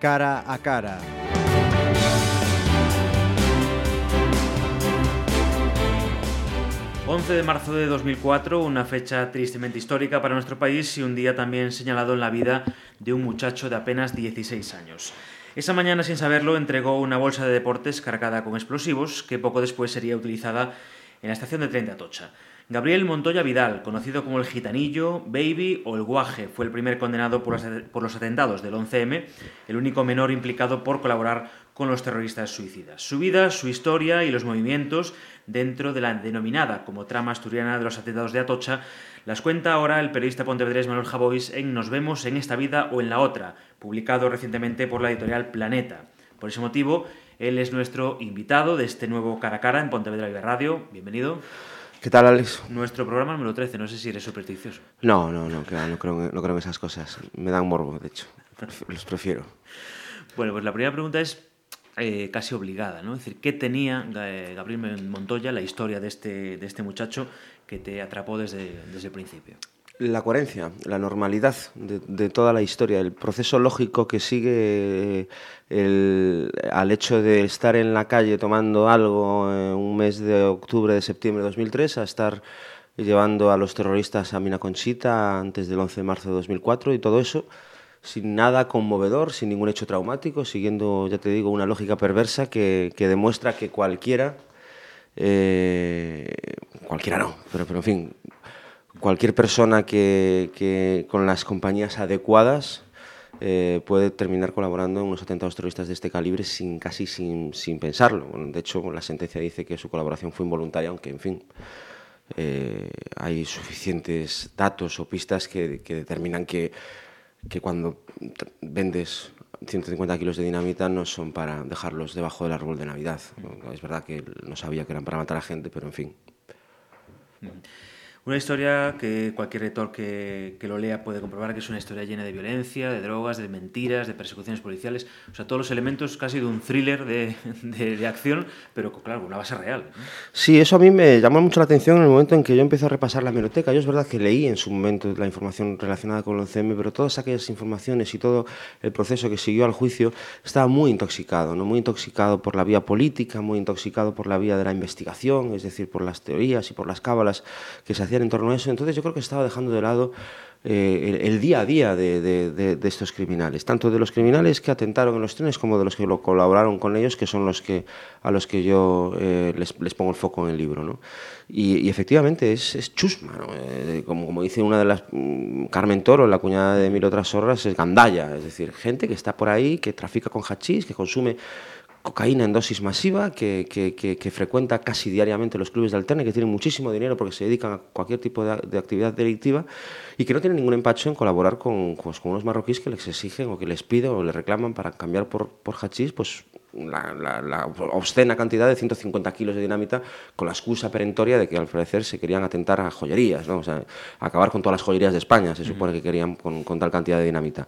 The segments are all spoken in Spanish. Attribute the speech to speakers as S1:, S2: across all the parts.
S1: cara a cara.
S2: 11 de marzo de 2004, una fecha tristemente histórica para nuestro país y un día también señalado en la vida de un muchacho de apenas 16 años. Esa mañana, sin saberlo, entregó una bolsa de deportes cargada con explosivos que poco después sería utilizada en la estación de tren de Atocha. Gabriel Montoya Vidal, conocido como el Gitanillo, Baby o el Guaje, fue el primer condenado por los atentados del 11M, el único menor implicado por colaborar con los terroristas suicidas. Su vida, su historia y los movimientos dentro de la denominada como trama asturiana de los atentados de Atocha las cuenta ahora el periodista pontevedrés Manuel Javois en Nos vemos en esta vida o en la otra, publicado recientemente por la editorial Planeta. Por ese motivo, él es nuestro invitado de este nuevo Cara a Cara en Pontevedra Vive Radio. Bienvenido.
S3: ¿Qué tal, Alex?
S2: Nuestro programa número 13, no sé si eres supersticioso.
S3: No, no, no, no, creo, no creo en esas cosas. Me dan morbo, de hecho. Los prefiero.
S2: Bueno, pues la primera pregunta es eh, casi obligada, ¿no? Es decir, ¿qué tenía eh, Gabriel Montoya, la historia de este, de este muchacho, que te atrapó desde, desde el principio?
S3: La coherencia, la normalidad de, toda la historia, el proceso lógico que sigue al hecho de estar en la calle tomando algo en un mes de octubre de septiembre de 2003 a estar llevando a los terroristas a Mina Conchita antes del 11 de marzo de 2004 y todo eso sin nada conmovedor, sin ningún hecho traumático, siguiendo, ya te digo, una lógica perversa que, que demuestra que cualquiera, eh, cualquiera no, pero, pero en fin, cualquier persona que, con las compañías adecuadas eh, puede terminar colaborando en unos atentados terroristas de este calibre sin casi sin, sin pensarlo. de hecho, la sentencia dice que su colaboración fue involuntaria, aunque, en fin, eh, hay suficientes datos o pistas que, que determinan que, que cuando vendes 150 kilos de dinamita no son para dejarlos debajo del árbol de Navidad. Es verdad que no sabía que eran para matar a gente, pero en fin.
S2: Una historia que cualquier lector que, que, lo lea puede comprobar que es una historia llena de violencia, de drogas, de mentiras, de persecuciones policiales, o sea, todos los elementos casi de un thriller de, de, acción, pero claro, una base real.
S3: Sí, eso a mí me llamó mucho la atención en el momento en que yo empecé a repasar la biblioteca. Yo es verdad que leí en su momento la información relacionada con el CM, pero todas aquellas informaciones y todo el proceso que siguió al juicio estaba muy intoxicado, ¿no? muy intoxicado por la vía política, muy intoxicado por la vía de la investigación, es decir, por las teorías y por las cábalas que se en torno a eso. Entonces yo creo que estaba dejando de lado eh, el, día a día de, de, estos criminales, tanto de los criminales que atentaron en los trenes como de los que lo colaboraron con ellos, que son los que a los que yo eh, les, les, pongo el foco en el libro. ¿no? Y, efectivamente es, es chusma, ¿no? Eh, como, como dice una de las, mm, Carmen Toro, la cuñada de Mil otras zorras, es gandalla, es decir, gente que está por ahí, que trafica con hachís, que consume cocaína en dosis masiva, que, que, que, frecuenta casi diariamente los clubes de alterne, que tienen muchísimo dinero porque se dedican a cualquier tipo de, de actividad delictiva y que no tienen ningún empacho en colaborar con, pues, con unos marroquíes que les exigen o que les piden o les reclaman para cambiar por, por hachís, pues la, la, la, obscena cantidad de 150 kilos de dinamita con la excusa perentoria de que al parecer se querían atentar a joyerías, ¿no? o sea, acabar con todas las joyerías de España, se supone que querían con, con tal cantidad de dinamita.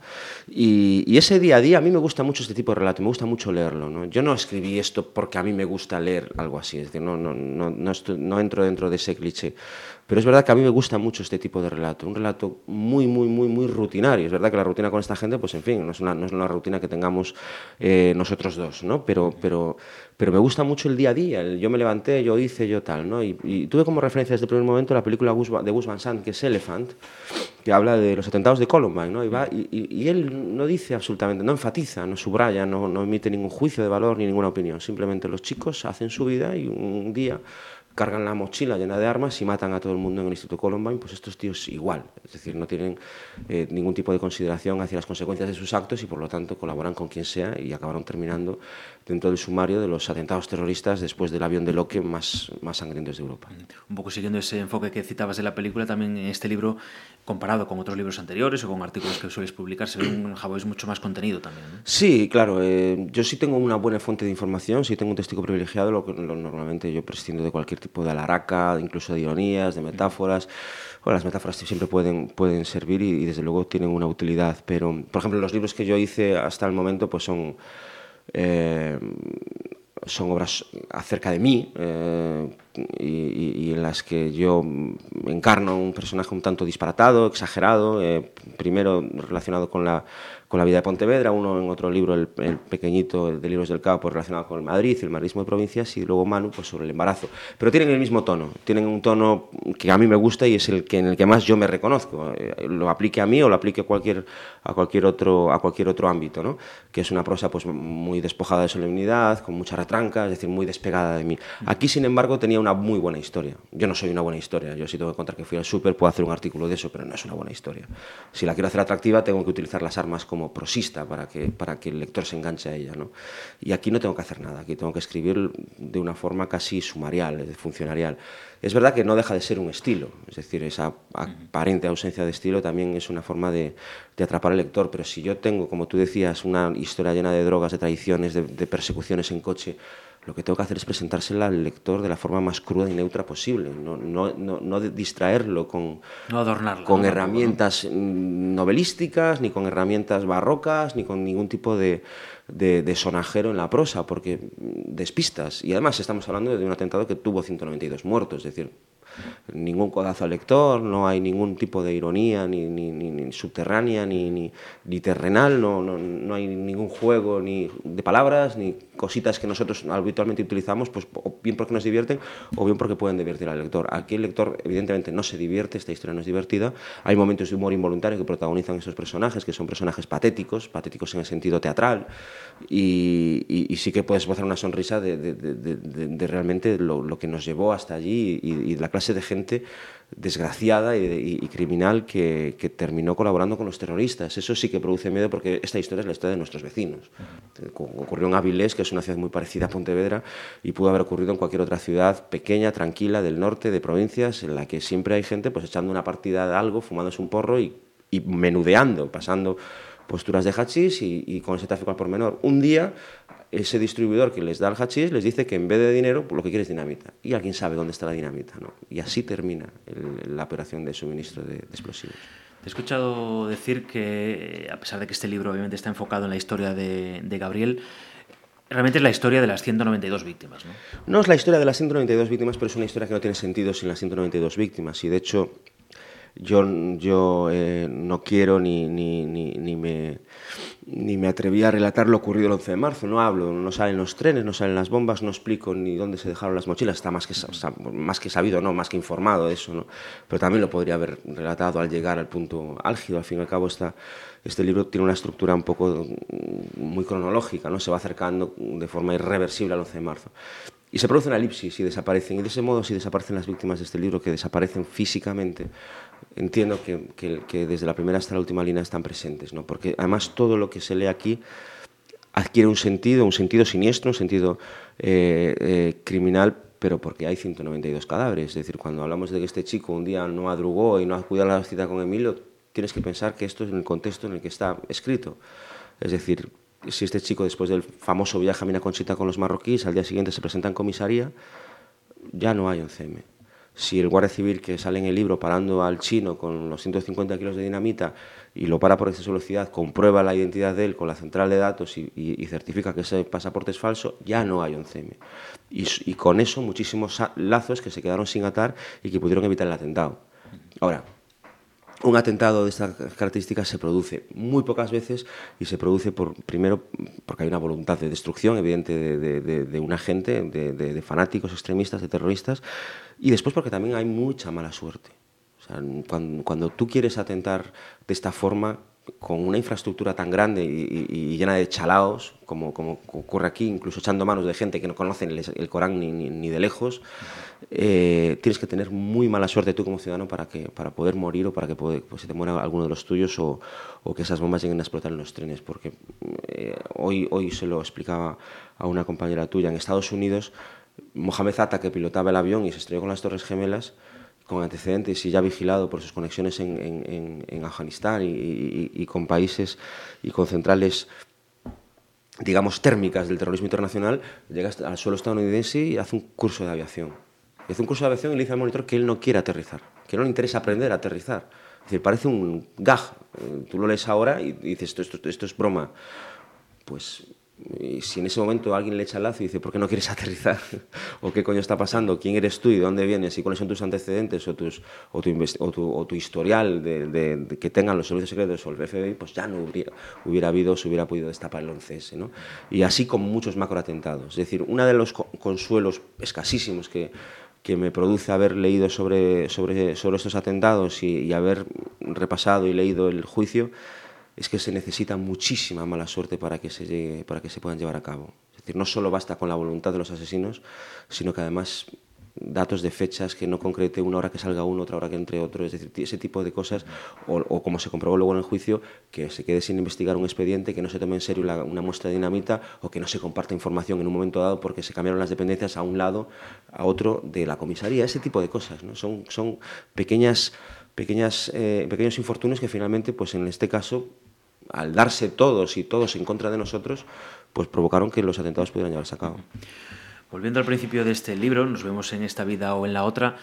S3: Y, y, ese día a día, a mí me gusta mucho este tipo de relato, me gusta mucho leerlo. ¿no? Yo no escribí esto porque a mí me gusta leer algo así, es decir, no, no, no, no, no entro dentro de ese cliché. Pero es verdad que a mí me gusta mucho este tipo de relato, un relato muy, muy, muy, muy rutinario. Es verdad que la rutina con esta gente, pues en fin, no es una, no es una rutina que tengamos eh, nosotros dos, ¿no? Pero, pero, pero me gusta mucho el día a día. El yo me levanté, yo hice, yo tal, ¿no? Y, y tuve como referencia desde el primer momento la película de Gus Van Sant, que es Elephant, que habla de los atentados de Columbine, ¿no? Y, va, y, y, él no dice absolutamente, no enfatiza, no subraya, no, no emite ningún juicio de valor ni ninguna opinión. Simplemente los chicos hacen su vida y un día cargan la mochila llena de armas y matan a todo el mundo en el Instituto Columbine, pues estos tíos igual. Es decir, no tienen eh, ningún tipo de consideración hacia las consecuencias de sus actos y por lo tanto colaboran con quien sea y acabaron terminando dentro del sumario de los atentados terroristas después del avión de Loque más, más sangrientos de Europa.
S2: Un poco siguiendo ese enfoque que citabas de la película, también en este libro, comparado con otros libros anteriores o con artículos que sueles publicar, se ve un Javois mucho más contenido también. ¿no?
S3: Sí, claro. Eh, yo sí tengo una buena fuente de información, sí tengo un testigo privilegiado, lo que lo, normalmente yo prescindo de cualquier tipo de alaraca, incluso de ironías, de metáforas. Bueno, las metáforas siempre pueden, pueden servir y, y desde luego tienen una utilidad, pero, por ejemplo, los libros que yo hice hasta el momento pues son eh, son obras acerca de mí, eh, y, en las que yo encarno un personaje un tanto disparatado, exagerado, eh, primero relacionado con la con la vida de Pontevedra, uno en otro libro, el, pequeñito, el de Libros del Cabo, pues relacionado con el Madrid, el madridismo de provincias, y luego Manu, pues sobre el embarazo. Pero tienen el mismo tono, tienen un tono que a mí me gusta y es el que en el que más yo me reconozco. Eh, lo aplique a mí o lo aplique a cualquier, a cualquier, otro, a cualquier otro ámbito, ¿no? que es una prosa pues muy despojada de solemnidad, con mucha retranca, es decir, muy despegada de mí. Aquí, sin embargo, tenía una muy buena historia. Yo no soy una buena historia, yo si tengo que contar que fui al súper puedo hacer un artículo de eso, pero no es una buena historia. Si la quiero hacer atractiva, tengo que utilizar las armas como prosista para que, para que el lector se enganche a ella. ¿no? Y aquí no tengo que hacer nada, aquí tengo que escribir de una forma casi sumarial, funcionarial. Es verdad que no deja de ser un estilo, es decir, esa aparente ausencia de estilo también es una forma de, atrapar al lector, pero si yo tengo, como tú decías, una historia llena de drogas, de traiciones, de persecuciones en coche, lo que tengo que hacer es presentársela al lector de la forma más cruda y neutra posible, no, no, no, no distraerlo con,
S2: no adornarlo,
S3: con herramientas novelísticas, ni con herramientas barrocas, ni con ningún tipo de, de, de, sonajero en la prosa, porque despistas. Y además estamos hablando de un atentado que tuvo 192 muertos, es decir, ningún codazo al lector, no hay ningún tipo de ironía ni, ni, ni subterránea ni, terrenal, no, no, no, hay ningún juego ni de palabras ni cositas que nosotros habitualmente utilizamos, pues bien porque nos divierten o bien porque pueden divertir al lector. Aquí el lector evidentemente no se divierte, esta historia no es divertida, hay momentos de humor involuntario que protagonizan esos personajes, que son personajes patéticos, patéticos en el sentido teatral, y, sí que puedes esbozar una sonrisa de, de, realmente lo, lo, que nos llevó hasta allí y la clase de gente desgraciada y, criminal que, terminó colaborando con los terroristas. Eso sí que produce miedo porque esta historia es la historia de nuestros vecinos. Ocurrió en Avilés, que es una ciudad muy parecida a Pontevedra, y pudo haber ocurrido en cualquier otra ciudad pequeña, tranquila, del norte, de provincias, en la que siempre hay gente pues echando una partida de algo, fumándose un porro y, y menudeando, pasando posturas de hachís y, y con ese tráfico al por menor. Un día ese distribuidor que les da el hachís les dice que en vez de dinero pues lo que quiere es dinamita. Y alguien sabe dónde está la dinamita. ¿no? Y así termina el, la operación de suministro de, de, explosivos.
S2: Te he escuchado decir que, a pesar de que este libro obviamente está enfocado en la historia de, de Gabriel, realmente es la historia de las 192 víctimas. ¿no?
S3: no es la historia de las 192 víctimas, pero es una historia que no tiene sentido sin las 192 víctimas. Y de hecho, yo, yo eh, no quiero ni, ni, ni, ni, me, ni me atreví a relatar lo ocurrido el 11 de marzo. No hablo, no salen los trenes, no salen las bombas, no explico ni dónde se dejaron las mochilas. Está más que, más que sabido, no, más que informado de eso. ¿no? Pero también lo podría haber relatado al llegar al punto álgido. Al fin y al cabo, este libro tiene una estructura un poco muy cronológica, ¿no? se va acercando de forma irreversible al 11 de marzo. Y se produce una elipsis y desaparecen. Y de ese modo, si desaparecen las víctimas de este libro, que desaparecen físicamente, entiendo que, desde la primera hasta la última línea están presentes, ¿no? porque además todo lo que se lee aquí adquiere un sentido, un sentido siniestro, un sentido eh, eh, criminal, pero porque hay 192 cadáveres. Es decir, cuando hablamos de que este chico un día no adrugó y no acudió a la cita con Emilio, tienes que pensar que esto es en el contexto en el que está escrito. Es decir, si este chico después del famoso viaje a Mina Conchita con los marroquíes, al día siguiente se presenta en comisaría, ya no hay un CM si el guardia civil que sale en el libro parando al chino con los 150 kilos de dinamita y lo para por exceso velocidad, comprueba la identidad de él con la central de datos y, certifica que ese pasaporte es falso, ya no hay 11M. Y, y con eso muchísimos lazos que se quedaron sin atar y que pudieron evitar el atentado. Ahora, un atentado de estas características se produce muy pocas veces y se produce por, primero porque hay una voluntad de destrucción evidente de, de, de, de un agente, de, de, fanáticos extremistas, de terroristas, y después porque también hay mucha mala suerte. Cuando, cuando tú quieres atentar de esta forma, con una infraestructura tan grande y, y, llena de chalaos, como, ocurre aquí, incluso echando manos de gente que no conocen el, Corán ni, de lejos, eh, tienes que tener muy mala suerte tú como ciudadano para, que, para poder morir o para que pues, se te muera alguno de los tuyos o, que esas bombas lleguen a explotar en los trenes. Porque eh, hoy, hoy se lo explicaba a una compañera tuya, en Estados Unidos, Mohamed Atta, que pilotaba el avión y se estrelló con las Torres Gemelas, con antecedentes y ya vigilado por sus conexiones en, en, en Afganistán y, y, y, con países y con centrales digamos térmicas del terrorismo internacional, llega al suelo estadounidense y hace un curso de aviación. Y hace un curso de aviación y le dice al monitor que él no quiere aterrizar, que no le interesa aprender a aterrizar. Es decir, parece un gag. Tú lo lees ahora y dices, esto, esto, esto es broma. Pues y si en ese momento alguien le echa el lazo y dice, ¿por qué no quieres aterrizar? ¿O qué coño está pasando? ¿Quién eres tú y de dónde vienes? ¿Y cuáles son tus antecedentes o, tus, o, tu, o, tu, historial de, que tengan los servicios secretos o el FBI? Pues ya no hubiera, hubiera habido, se hubiera podido destapar el 11S. ¿no? Y así con muchos macroatentados. Es decir, uno de los consuelos escasísimos que, que me produce haber leído sobre, sobre, sobre estos atentados y, y haber repasado y leído el juicio es que se necesita muchísima mala suerte para que se, llegue, para que se puedan llevar a cabo. Es decir, no solo basta con la voluntad de los asesinos, sino que además datos de fechas que no concrete una hora que salga uno, otra hora que entre otro, es decir, ese tipo de cosas, o, como se comprobó luego en el juicio, que se quede sin investigar un expediente, que no se tome en serio una muestra de dinamita o que no se comparta información en un momento dado porque se cambiaron las dependencias a un lado, a otro de la comisaría, ese tipo de cosas, ¿no? son, son pequeñas pequeñas, eh, pequeños infortunios que finalmente, pues en este caso, al darse todos y todos en contra de nosotros, pues provocaron que los atentados pudieran llevarse a cabo.
S2: Volviendo al principio de este libro, nos vemos en esta vida o en la otra.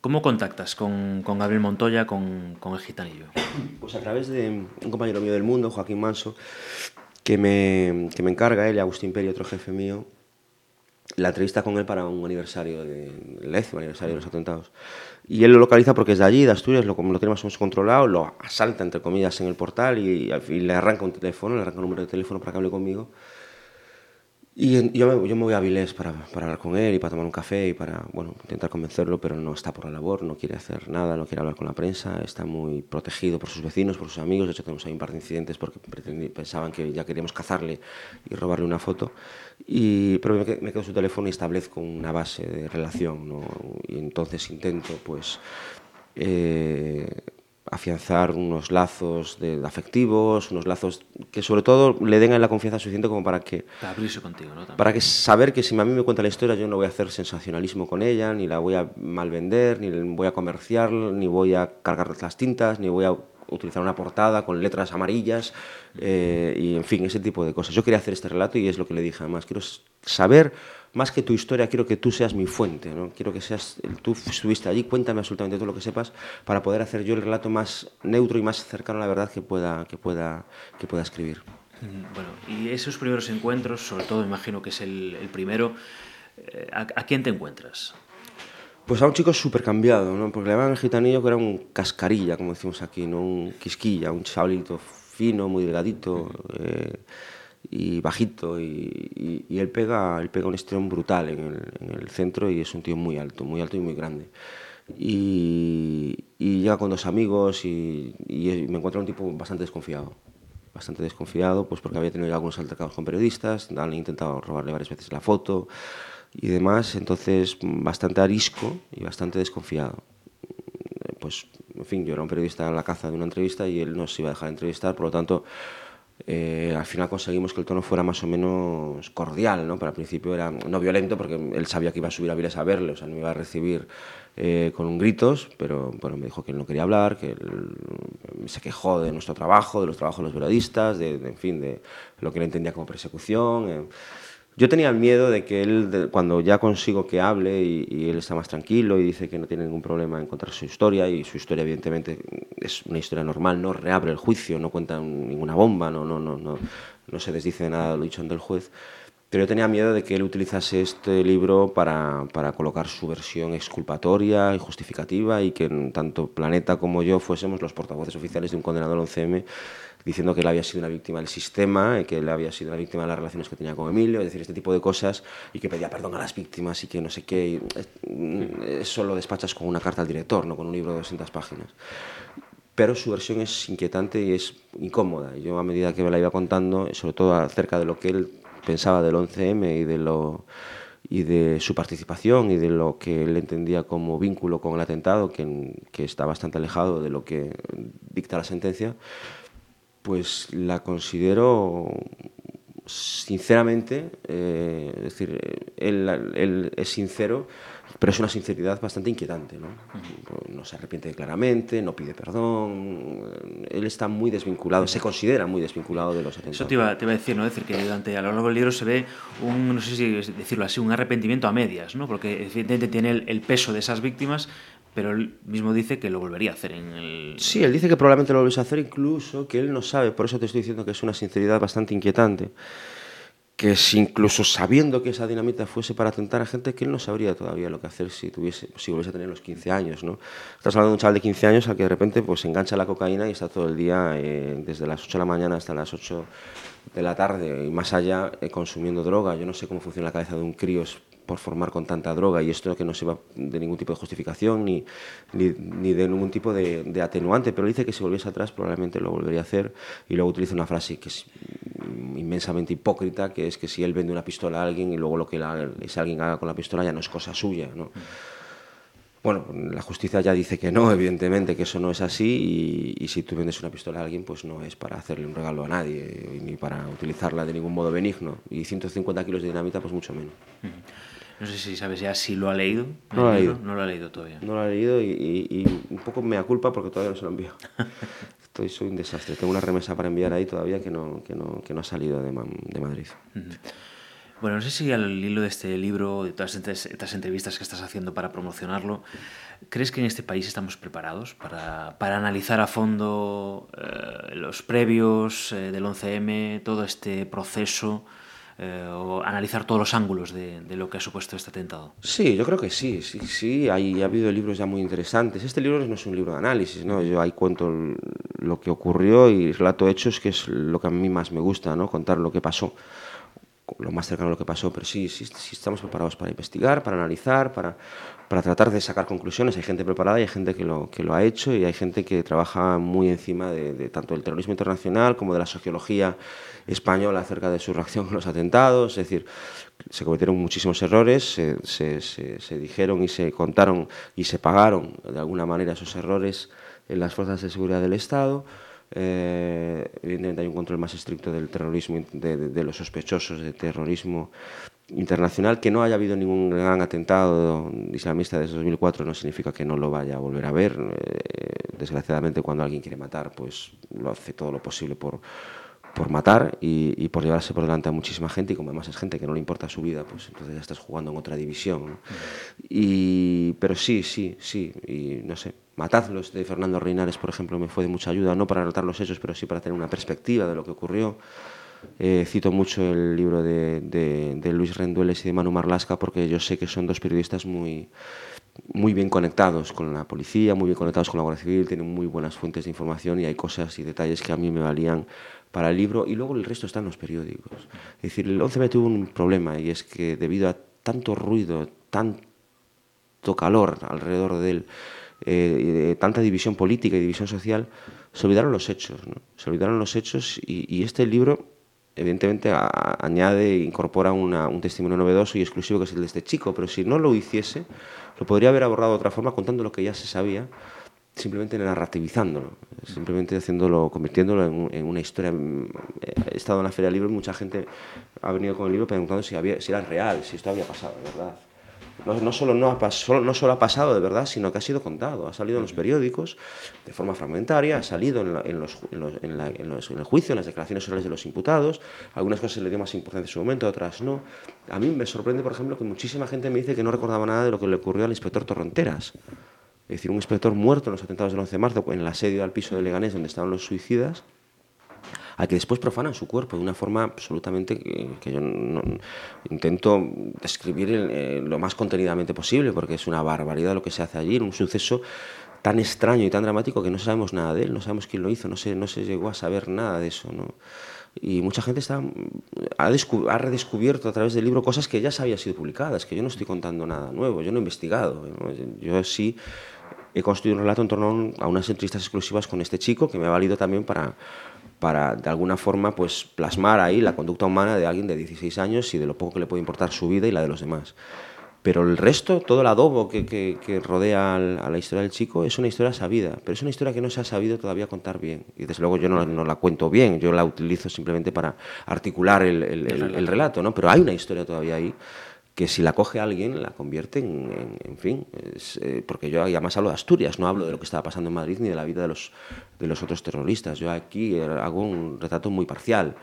S2: ¿Cómo contactas con, con Gabriel Montoya, con, con, el gitanillo?
S3: Pues a través de un compañero mío del mundo, Joaquín Manso, que me, que me encarga, él y Agustín Peri, otro jefe mío, la entrevista con él para un aniversario, de, el décimo aniversario de los atentados. Y él lo localiza porque es de allí, de Asturias, lo, lo tenemos controlado, lo asalta, entre comillas, en el portal y, y, le arranca un teléfono, le arranca un número de teléfono para que hable conmigo. Y yo me, yo me voy a Vilés para, para, hablar con él y para tomar un café y para bueno, intentar convencerlo, pero no está por la labor, no quiere hacer nada, no quiere hablar con la prensa, está muy protegido por sus vecinos, por sus amigos. De hecho, tenemos ahí un par de incidentes porque pensaban que ya queríamos cazarle y robarle una foto. Y, pero me, me quedo su teléfono y establezco una base de relación. ¿no? Y entonces intento pues, eh, afianzar unos lazos de, afectivos, unos lazos que sobre todo le den la confianza suficiente como para que...
S2: Para abrirse contigo, ¿no?
S3: Para que saber que si a mí me cuenta la historia yo no voy a hacer sensacionalismo con ella, ni la voy a mal vender, ni voy a comerciar, ni voy a cargar las tintas, ni voy a utilizar una portada con letras amarillas eh, y en fin, ese tipo de cosas. Yo quería hacer este relato y es lo que le dije además, quiero saber más que tu historia, quiero que tú seas mi fuente, ¿no? quiero que seas, tú estuviste allí, cuéntame absolutamente todo lo que sepas para poder hacer yo el relato más neutro y más cercano a la verdad que pueda, que pueda, que pueda escribir.
S2: Mm, bueno, y esos primeros encuentros, sobre todo imagino que es el, el primero, eh, ¿a, ¿a, quién te encuentras?
S3: Pues a un chico súper cambiado, ¿no? porque le llamaban el gitanillo que era un cascarilla, como decimos aquí, ¿no? un quisquilla, un chavalito fino, muy delgadito. Eh, y bajito y, y, él pega él pega un estrón brutal en el, en el, centro y es un tío muy alto muy alto y muy grande. Y, y llega con dos amigos y, y, me encuentra un tipo bastante desconfiado bastante desconfiado pues porque había tenido ya algunos altercados con periodistas han intentado robarle varias veces la foto y demás entonces bastante arisco y bastante desconfiado. Pues en fin yo era un periodista a la caza de una entrevista y él no se iba a dejar entrevistar por lo tanto eh, al final conseguimos que el tono fuera más o menos cordial, ¿no? Pero al principio era no violento porque él sabía que iba a subir a Viles a verle, o sea, no iba a recibir eh, con gritos, pero bueno, me dijo que él no quería hablar, que él, se quejó de nuestro trabajo, de los trabajos de los periodistas, de, de en fin, de lo que él entendía como persecución. Eh. Yo tenía el miedo de que él, de, cuando ya consigo que hable y, y, él está más tranquilo y dice que no tiene ningún problema en contar su historia, y su historia evidentemente es una historia normal, no reabre el juicio, no cuenta ninguna bomba, no, no, no, no, no se desdice de nada lo dicho ante el juez, pero yo tenía miedo de que él utilizase este libro para, para colocar su versión exculpatoria y justificativa y que tanto Planeta como yo fuésemos los portavoces oficiales de un condenado al 11M diciendo que él había sido una víctima del sistema, y que él había sido una víctima de las relaciones que tenía con Emilio, es decir, este tipo de cosas, y que pedía perdón a las víctimas y que no sé qué. Eh, eso lo despachas con una carta al director, no con un libro de 200 páginas. Pero su versión es inquietante y es incómoda. Yo, a medida que me la iba contando, sobre todo acerca de lo que él pensaba del 11M y de lo y de su participación y de lo que él entendía como vínculo con el atentado, que, que está bastante alejado de lo que dicta la sentencia, pues la considero sinceramente, eh, es decir, él, él, es sincero, pero es una sinceridad bastante inquietante. ¿no? no se arrepiente claramente, no pide perdón, él está muy desvinculado, se considera muy desvinculado de los atentados.
S2: Eso te iba, te iba a decir, ¿no? decir que durante, a lo largo del libro se ve un, no sé si decirlo así, un arrepentimiento a medias, ¿no? porque evidentemente tiene el, el peso de esas víctimas, pero él mismo dice que lo volvería a hacer en el...
S3: Sí, él dice que probablemente lo volvería a hacer incluso, que él no sabe, por eso te estoy diciendo que es una sinceridad bastante inquietante, que si incluso sabiendo que esa dinamita fuese para atentar a gente, que él no sabría todavía lo que hacer si tuviese, si volviese a tener los 15 años, ¿no? Estás hablando de un chaval de 15 años al que de repente pues engancha la cocaína y está todo el día, eh, desde las 8 de la mañana hasta las 8 de la tarde y más allá, eh, consumiendo droga. Yo no sé cómo funciona la cabeza de un crío por formar con tanta droga y esto que no se va de ningún tipo de justificación ni, ni, de ningún tipo de, atenuante, pero dice que si volviese atrás probablemente lo volvería a hacer y luego utiliza una frase que es inmensamente hipócrita, que es que si él vende una pistola a alguien y luego lo que ese alguien haga con la pistola ya no es cosa suya. ¿no? Bueno, la justicia ya dice que no, evidentemente, que eso no es así y, si tú vendes una pistola a alguien, pues no es para hacerle un regalo a nadie ni para utilizarla de ningún modo benigno. Y 150 kilos de dinamita, pues mucho menos.
S2: No sé si sabes ya si lo ha leído.
S3: No lo ha leído.
S2: No lo ha leído todavía.
S3: No lo ha leído y, un poco me da culpa porque todavía no se lo envío. Estoy, soy un desastre. Tengo una remesa para enviar ahí todavía que no, que no, que no ha salido de, de Madrid.
S2: Bueno, no sé si al hilo de este libro, de todas estas entrevistas que estás haciendo para promocionarlo, ¿crees que en este país estamos preparados para, para analizar a fondo eh, los previos eh, del 11M, todo este proceso? Eh, o analizar todos los ángulos de, lo que ha supuesto este atentado.
S3: Sí, yo creo que sí, sí, sí, hay, ha habido libros ya muy interesantes. Este libro no es un libro de análisis, ¿no? Yo ahí cuento lo que ocurrió y relato hechos, que es lo que a mí más me gusta, ¿no? Contar lo que pasó lo más cercano a lo que pasó, pero sí, sí, sí, estamos preparados para investigar, para analizar, para, para tratar de sacar conclusiones. Hay gente preparada hay gente que lo, que lo ha hecho y hay gente que trabaja muy encima de, tanto del terrorismo internacional como de la sociología española acerca de su reacción con los atentados. Es decir, se cometieron muchísimos errores, se, se, se dijeron y se contaron y se pagaron de alguna manera esos errores en las fuerzas de seguridad del Estado. Eh, evidentemente hay un control más estricto del terrorismo, de, los sospechosos de terrorismo internacional. Que no haya habido ningún gran atentado islamista desde 2004 no significa que no lo vaya a volver a ver. Eh, desgraciadamente cuando alguien quiere matar, pues lo hace todo lo posible por, por matar y, por llevarse por delante a muchísima gente y como además es gente que no le importa su vida, pues entonces ya estás jugando en otra división. Y, pero sí, sí, sí, y no sé, Matadlos de Fernando Reinares, por ejemplo, me fue de mucha ayuda, no para anotar los hechos, pero sí para tener una perspectiva de lo que ocurrió. Eh, cito mucho el libro de, de, Luis Rendueles y de Manu Marlasca porque yo sé que son dos periodistas muy, muy bien conectados con la policía, muy bien conectados con la Guardia Civil, tienen muy buenas fuentes de información y hay cosas y detalles que a mí me valían para el libro y luego el resto está en los periódicos. Es decir, el 11M tuvo un problema y es que debido a tanto ruido, tanto calor alrededor de él, eh, tanta división política y división social, se olvidaron los hechos. Se olvidaron los hechos y, este libro, evidentemente, añade e incorpora un testimonio novedoso y exclusivo que es el de este chico, pero si no lo hiciese, lo podría haber abordado de otra forma contando lo que ya se sabía simplemente narrativizándolo, simplemente haciéndolo, convirtiéndolo en, una historia. He estado en la Feria del Libro y mucha gente ha venido con el libro preguntando si, había, si era real, si esto había pasado, ¿verdad? No, solo no, ha, solo, no solo ha pasado de verdad, sino que ha sido contado, ha salido en los periódicos de forma fragmentaria, ha salido en, los, en, el juicio, en las declaraciones orales de los imputados, algunas cosas se le dio más importancia en su momento, otras no. A mí me sorprende, por ejemplo, que muchísima gente me dice que no recordaba nada de lo que le ocurrió al inspector Torronteras. Es decir, un inspector muerto en los atentados del 11 de marzo, en el asedio al piso de Leganés donde estaban los suicidas, a que después profanan su cuerpo de una forma absolutamente que, yo intento describir eh, lo más contenidamente posible, porque es una barbaridad lo que se hace allí, un suceso tan extraño y tan dramático que no sabemos nada de él, no sabemos quién lo hizo, no se, no se llegó a saber nada de eso. ¿no? Y mucha gente está, ha, ha, redescubierto a través del libro cosas que ya se habían sido publicadas, que yo no estoy contando nada nuevo, yo no he investigado, yo sí he construido un relato en torno a unas entrevistas exclusivas con este chico que me ha valido también para, para de alguna forma pues plasmar ahí la conducta humana de alguien de 16 años y de lo poco que le puede importar su vida y la de los demás. Pero el resto, todo el adobo que, que, rodea a la historia del chico es una historia sabida, pero es una historia que no se ha sabido todavía contar bien. Y desde luego yo no, no la cuento bien, yo la utilizo simplemente para articular el, el, el, relato, ¿no? pero hay una historia todavía ahí que si la coge alguien la convierte en, en, fin, eh, porque yo además hablo de Asturias, no hablo de lo que estaba pasando en Madrid ni de la vida de los, de los otros terroristas. Yo aquí hago un retrato muy parcial,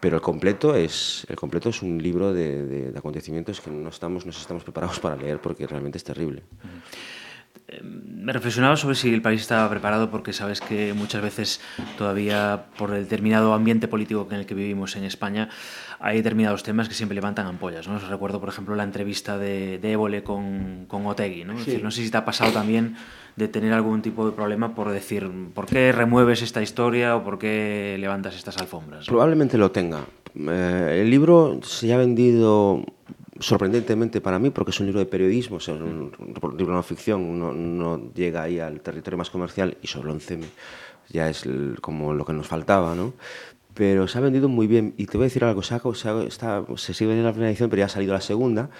S3: pero el completo es, el completo es un libro de, acontecimientos que no estamos, no estamos preparados para leer porque realmente es terrible.
S2: me reflexionaba sobre si el país estaba preparado porque sabes que muchas veces todavía por el determinado ambiente político en el que vivimos en España hay determinados temas que siempre levantan ampollas. ¿no? recuerdo, por ejemplo, la entrevista de, de Évole con, con Otegui. ¿no? decir, no sé si te ha pasado también de tener algún tipo de problema por decir, ¿por qué remueves esta historia o por qué levantas estas alfombras?
S3: Probablemente lo tenga. Eh, el libro se ha vendido sorprendentemente para mí, porque es un libro de periodismo, es un, libro de no ficción, no, llega ahí al territorio más comercial y sobre 11 ya es como lo que nos faltaba, ¿no? Pero se ha vendido muy bien y te voy a decir algo, se, está, se sigue vendiendo la primera edición, pero ya ha salido la segunda,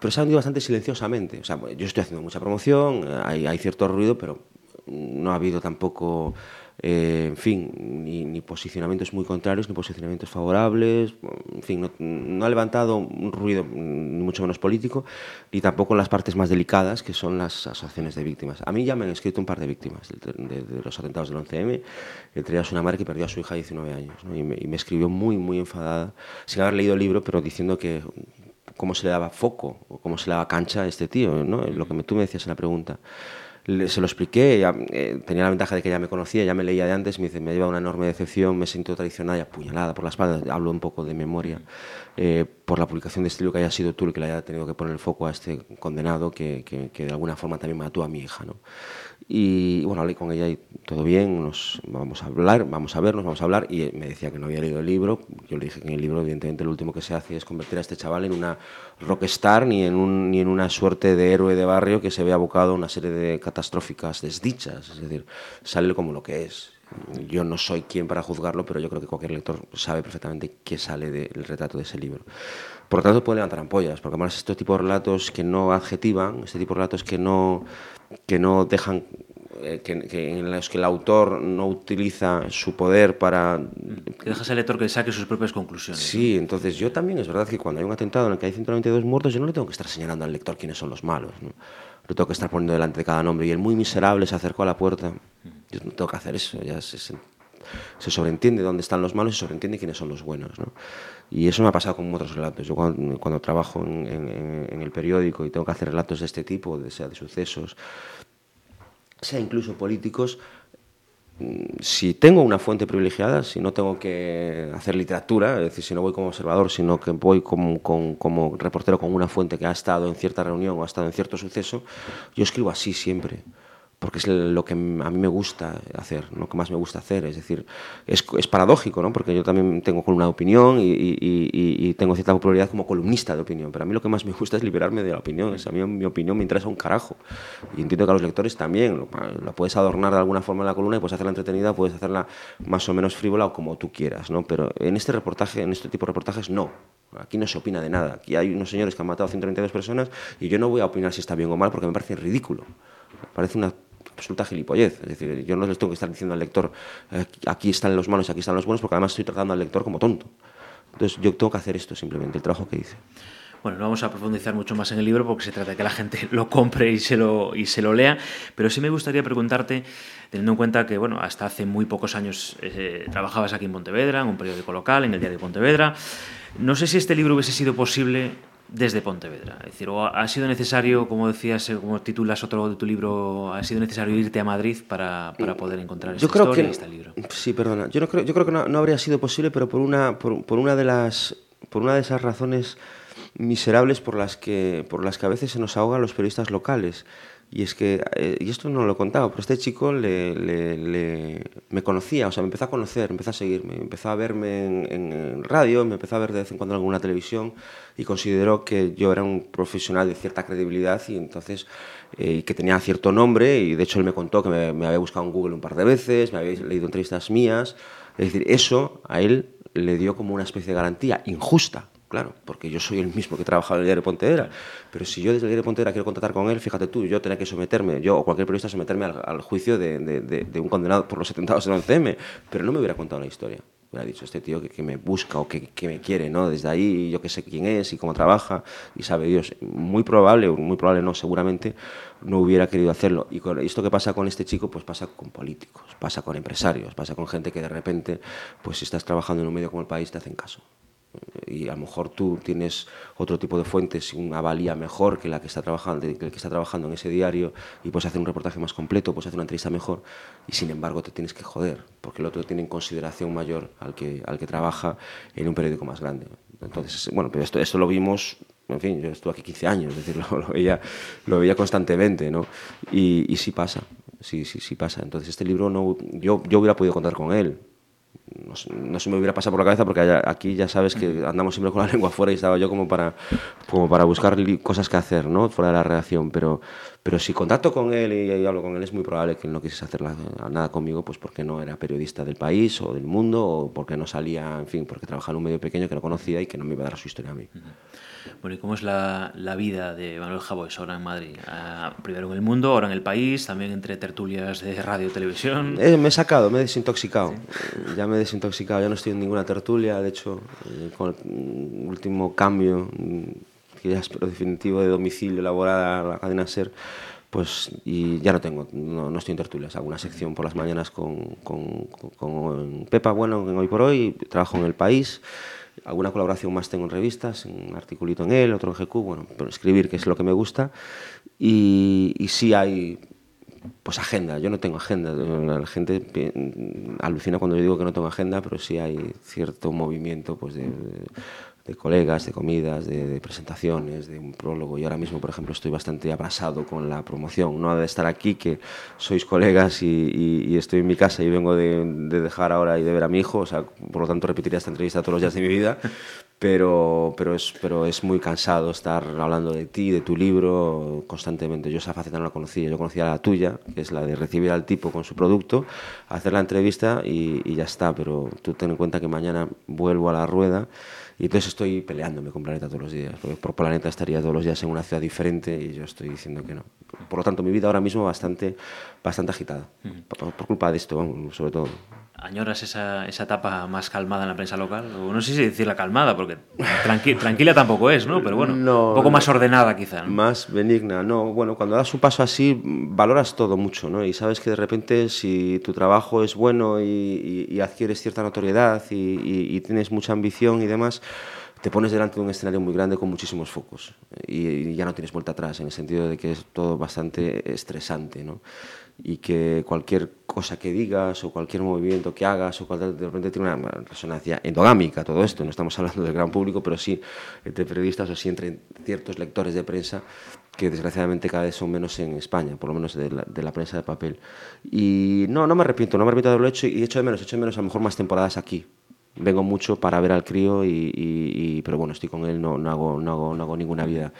S3: pero se ha vendido bastante silenciosamente. O sea, yo estoy haciendo mucha promoción, hay, hay cierto ruido, pero no ha habido tampoco eh, en fin, ni, posicionamientos muy contrarios, ni posicionamientos favorables, en fin, no, ha levantado un ruido ni mucho menos político, ni tampoco en las partes más delicadas, que son las asociaciones de víctimas. A mí ya me han escrito un par de víctimas de, los atentados del 11M, entre ellas una madre que perdió a su hija de 19 años, y, me, escribió muy, muy enfadada, sin haber leído el libro, pero diciendo que cómo se le daba foco, o cómo se le daba cancha a este tío, ¿no? lo que tú me decías en la pregunta se lo expliqué, eh, tenía la ventaja de que ya me conocía, ya me leía de antes, me dice, me lleva una enorme decepción, me siento traicionada y apuñalada por la espalda, hablo un poco de memoria, eh, por la publicación de este libro que haya sido tú el que le haya tenido que poner el foco a este condenado que, que, de alguna forma también mató a mi hija. ¿no? Y bueno, hablé con ella y todo bien, nos vamos a hablar, vamos a vernos, vamos a hablar. Y me decía que no había leído el libro. Yo le dije que en el libro, evidentemente, lo último que se hace es convertir a este chaval en una rockstar ni en, un, ni en una suerte de héroe de barrio que se ve abocado a una serie de catastróficas desdichas. Es decir, sale como lo que es. Yo no soy quien para juzgarlo, pero yo creo que cualquier lector sabe perfectamente qué sale del retrato de ese libro. Por lo tanto, puede levantar ampollas, porque además este tipo de relatos que no adjetivan, este tipo de relatos que no que no dejan eh, que, en los que el autor no utiliza su poder para...
S2: Que dejas al lector que saque sus propias conclusiones.
S3: Sí, entonces yo también, es verdad que cuando hay un atentado en el que hay 192 muertos, yo no le tengo que estar señalando al lector quiénes son los malos. ¿no? Lo tengo que estar poniendo delante de cada nombre. Y el muy miserable se acercó a la puerta. Yo no tengo que hacer eso, ya se, se sobreentiende dónde están los malos y se sobreentiende quiénes son los buenos. ¿no? Y eso me ha pasado con otros relatos. Yo cuando, trabajo en, el periódico y tengo que hacer relatos de este tipo, sea de sucesos, sea incluso políticos, si tengo una fuente privilegiada, si no tengo que hacer literatura, es decir, si no voy como observador, sino que voy como, como reportero con una fuente que ha estado en cierta reunión o ha estado en cierto suceso, yo escribo así siempre porque es lo que a mí me gusta hacer, lo que más me gusta hacer. Es decir, es, es paradójico, ¿no? porque yo también tengo una opinión y, y, tengo cierta popularidad como columnista de opinión, pero a mí lo que más me gusta es liberarme de la opinión. Es, a mí mi opinión me interesa un carajo. Y entiendo que a los lectores también. La puedes adornar de alguna forma en la columna y puedes hacerla entretenida, puedes hacerla más o menos frívola o como tú quieras. ¿no? Pero en este reportaje, en este tipo de reportajes, no. Aquí no se opina de nada. Aquí hay unos señores que han matado a 132 personas y yo no voy a opinar si está bien o mal porque me parece ridículo. Parece una absoluta gilipollez. Es decir, yo no les tengo que estar diciendo al lector, aquí están los malos, aquí están los buenos, porque además estoy tratando al lector como tonto. Entonces yo tengo que hacer esto simplemente, el trabajo que hice.
S2: Bueno, no vamos a profundizar mucho más en el libro porque se trata de que la gente lo compre y se lo, y se lo lea, pero sí me gustaría preguntarte, teniendo en cuenta que bueno, hasta hace muy pocos años eh, trabajabas aquí en Pontevedra, en un periódico local, en el Diario de Pontevedra, no sé si este libro hubiese sido posible desde Pontevedra. Es decir, o ha sido necesario, como decías, eh, como titulas otro de tu libro, ha sido necesario irte a Madrid para, para mm, poder encontrar esta
S3: yo creo
S2: historia
S3: que,
S2: y este libro.
S3: Sí, perdona. Yo, no creo, yo creo que no, no, habría sido posible, pero por una, por, por, una de las, por una de esas razones miserables por las que, por las que a veces se nos ahogan los periodistas locales. Y es que, eh, y esto no lo he contado, pero este chico le, le, me conocía, o sea, me empezó a conocer, empezó a seguirme, empezó a verme en, en, radio, me empezó a ver de vez en cuando en alguna televisión y consideró que yo era un profesional de cierta credibilidad y entonces eh, que tenía cierto nombre y de hecho él me contó que me, me había buscado en Google un par de veces, me había leído entrevistas mías, es decir, eso a él le dio como una especie de garantía injusta, Claro, porque yo soy el mismo que trabajaba en el diario Pontevedra. Pero si yo desde el diario Pontevedra quiero contratar con él, fíjate tú, yo tenía que someterme, yo o cualquier periodista someterme al, juicio de, de, un condenado por los atentados del 11M. Pero no me hubiera contado la historia. Me hubiera dicho este tío que, que me busca o que, me quiere, ¿no? Desde ahí yo que sé quién es y cómo trabaja y sabe Dios. Muy probable, muy probable no, seguramente no hubiera querido hacerlo. Y esto que pasa con este chico, pues pasa con políticos, pasa con empresarios, pasa con gente que de repente, pues si estás trabajando en un medio como el país, te hacen caso. Y a lo mejor tú tienes otro tipo de fuentes, una valía mejor que la que está trabajando, que el que está trabajando en ese diario y puedes hacer un reportaje más completo, puedes hacer una entrevista mejor y sin embargo te tienes que joder porque el otro tiene en consideración mayor al que, al que trabaja en un periódico más grande. Entonces, bueno, pero esto, esto lo vimos en fin, yo estuve aquí 15 años, es decir, lo, veía, lo veía constantemente, ¿no? Y, y sí pasa, sí, sí, sí pasa. Entonces este libro, no, yo, yo hubiera podido contar con él, no, se me hubiera pasado por la cabeza porque aquí ya sabes que andamos siempre con la lengua fuera y estaba yo como para, como para buscar cosas que hacer ¿no? fuera de la redacción. Pero, pero si contacto con él y, hablo con él, es muy probable que él no quisiese hacer nada conmigo pues porque no era periodista del país o del mundo o porque no salía, en fin, porque trabajaba en un medio pequeño que no conocía y que no me iba a dar su historia a mí.
S2: Bueno, ¿y cómo es la, la vida de Manuel Javois ahora en Madrid? Ah, primero en el mundo, ahora en el país, también entre tertulias de radio y televisión.
S3: Eh, me he sacado, me he desintoxicado. Ya me he desintoxicado, ya no estoy en ninguna tertulia. De hecho, eh, con el último cambio, mm, que ya espero definitivo, de domicilio laboral a la cadena SER, pues y ya no tengo, no, no, estoy en tertulias, hago una sección por las mañanas con, con, con Pepa Bueno en Hoy por Hoy, trabajo en El País, alguna colaboración más tengo en revistas, un articulito en él, otro en GQ, bueno, pero escribir que es lo que me gusta. Y, y sí hay pues agenda, yo no tengo agenda, la gente alucina cuando yo digo que no tengo agenda, pero sí hay cierto movimiento pues de colegas, de comidas, de, presentaciones, de un prólogo. Y ahora mismo, por ejemplo, estoy bastante abrasado con la promoción. No ha de estar aquí, que sois colegas y, estoy en mi casa y vengo de, dejar ahora y de ver a mi hijo. O sea, por lo tanto, repetiría esta entrevista todos los días de mi vida. Pero, pero, es, pero es muy cansado estar hablando de ti, de tu libro, constantemente. Yo esa faceta no la conocía. Yo conocía la tuya, que es la de recibir al tipo con su producto, hacer la entrevista y, y ya está. Pero tú ten en cuenta que mañana vuelvo a la rueda y entonces estoy peleándome con Planeta todos los días, porque por Planeta estaría todos los días en una ciudad diferente y yo estoy diciendo que no. Por lo tanto, mi vida ahora mismo bastante, bastante agitada, por, por, culpa de esto, sobre todo.
S2: ¿Añoras esa, esa etapa más calmada en la prensa local? O no sé si decirla calmada, porque tranquila tampoco es, ¿no? Pero bueno, un poco más ordenada quizá.
S3: Más benigna, no. Bueno, cuando das un paso así, valoras todo mucho, ¿no? Y sabes que de repente si tu trabajo es bueno y, y, adquieres cierta notoriedad y, y, tienes mucha ambición y demás, te pones delante de un escenario muy grande con muchísimos focos y, ya no tienes vuelta atrás, en el sentido de que es todo bastante estresante, ¿no? Y que cualquier cosa que digas o cualquier movimiento que hagas o cualquier, de repente tiene una resonancia endogámica todo esto, no estamos hablando del gran público, pero sí entre periodistas o sí entre ciertos lectores de prensa que desgraciadamente cada vez son menos en España, por lo menos de la, de la prensa de papel. Y no, no me arrepiento, no me arrepiento de haberlo hecho y hecho de menos, hecho de menos a lo mejor más temporadas aquí. Vengo mucho para ver al crío, y, y, pero bueno, estoy con él, no, no, hago, no, hago, no hago ninguna vida.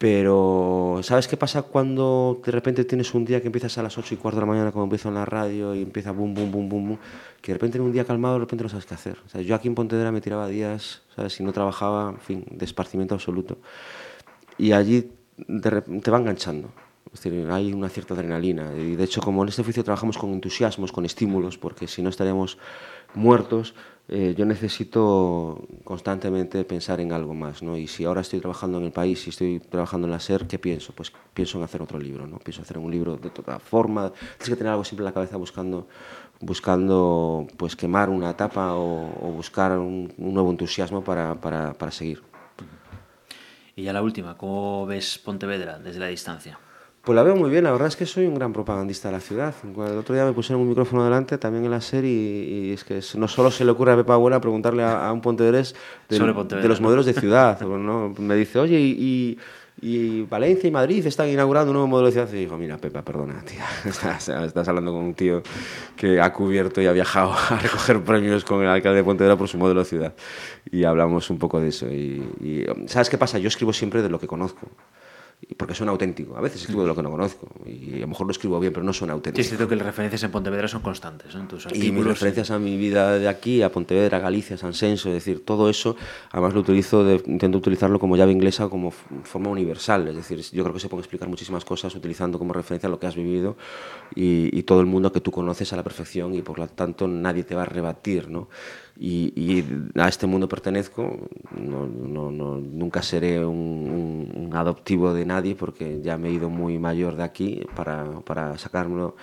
S3: Pero, ¿sabes qué pasa cuando de repente tienes un día que empiezas a las 8 y cuarto de la mañana, como empiezo en la radio, y empieza boom, boom, boom, boom, boom, que de repente en un día calmado, de repente no sabes qué hacer? O sea, yo aquí en Pontevedra me tiraba días, ¿sabes? Si no trabajaba, en fin, de esparcimiento absoluto. Y allí de, te va enganchando. Es decir, hay una cierta adrenalina. Y de hecho, como en este oficio trabajamos con entusiasmos, con estímulos, porque si no estaríamos muertos, eh, yo necesito constantemente pensar en algo más, ¿no? Y si ahora estoy trabajando en el país y estoy trabajando en la SER, ¿qué pienso? Pues pienso en hacer otro libro, ¿no? Pienso hacer un libro de toda forma. Tienes que tener algo siempre en la cabeza buscando, buscando pues quemar una etapa o, o buscar un, un, nuevo entusiasmo para, para, para seguir.
S2: Y ya la última, ¿cómo ves Pontevedra desde la distancia?
S3: Pues la veo muy bien, la verdad es que soy un gran propagandista de la ciudad. El otro día me pusieron un micrófono delante también en la serie y, es que no solo se le ocurre a Pepa Buena preguntarle a, un pontevedrés de, de, los modelos de ciudad. ¿no? Me dice, oye, y, y, Valencia y Madrid están inaugurando un nuevo modelo de ciudad. Y digo, mira, Pepa, perdona, tía, estás, estás, hablando con un tío que ha cubierto y ha viajado a recoger premios con el alcalde de Pontevedra por su modelo de ciudad. Y hablamos un poco de eso. y ¿sabes qué pasa? Yo escribo siempre de lo que conozco porque son auténtico. A veces escribo de lo que no conozco y a lo mejor lo escribo bien, pero no son auténticos.
S2: Sí, es cierto que las referencias en Pontevedra son constantes. ¿no? En tus
S3: y mis referencias a mi vida de aquí, a Pontevedra, Galicia, San Senso, es decir, todo eso, además lo utilizo, de, intento utilizarlo como llave inglesa, como forma universal. Es decir, yo creo que se pueden explicar muchísimas cosas utilizando como referencia lo que has vivido y, y todo el mundo que tú conoces a la perfección y por lo tanto nadie te va a rebatir, ¿no? Y, y, a este mundo pertenezco, no, no, no, nunca seré un, un adoptivo de nadie porque ya me he ido muy mayor de aquí para, para sacármelo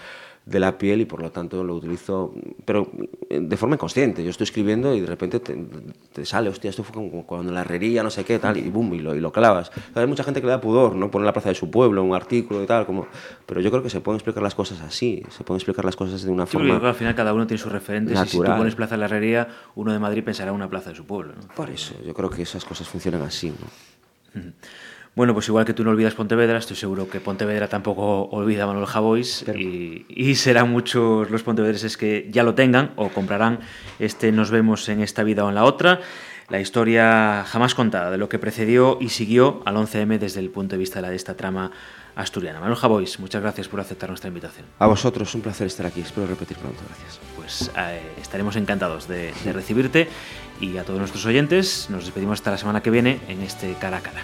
S3: de la piel y por lo tanto lo utilizo, pero de forma inconsciente. Yo estoy escribiendo y de repente te, sale, hostia, esto fue como cuando la herrería, no sé qué, tal, y boom, y lo, y lo clavas. hay mucha gente que le da pudor, ¿no? Poner la plaza de su pueblo, un artículo y tal, como... pero yo creo que se pueden explicar las cosas así, se pueden explicar las cosas de una forma.
S2: al final cada uno tiene sus referentes natural. y si tú pones plaza de la herrería, uno de Madrid pensará una plaza de su pueblo. ¿no?
S3: Por eso, yo creo que esas cosas funcionan así. ¿no?
S2: Bueno, pues igual que tú no olvidas Pontevedra, estoy seguro que Pontevedra tampoco olvida a Manuel Javois y, serán muchos los pontevedreses que ya lo tengan o comprarán este Nos vemos en esta vida o en la otra. La historia jamás contada de lo que precedió y siguió al 11M desde el punto de vista de, esta trama asturiana. Manuel Javois, muchas gracias por aceptar nuestra invitación.
S3: A vosotros, un placer estar aquí. Espero repetir pronto. Gracias.
S2: Pues eh, estaremos encantados de, de recibirte y a todos nuestros oyentes nos despedimos hasta la semana que viene en este cara a cara.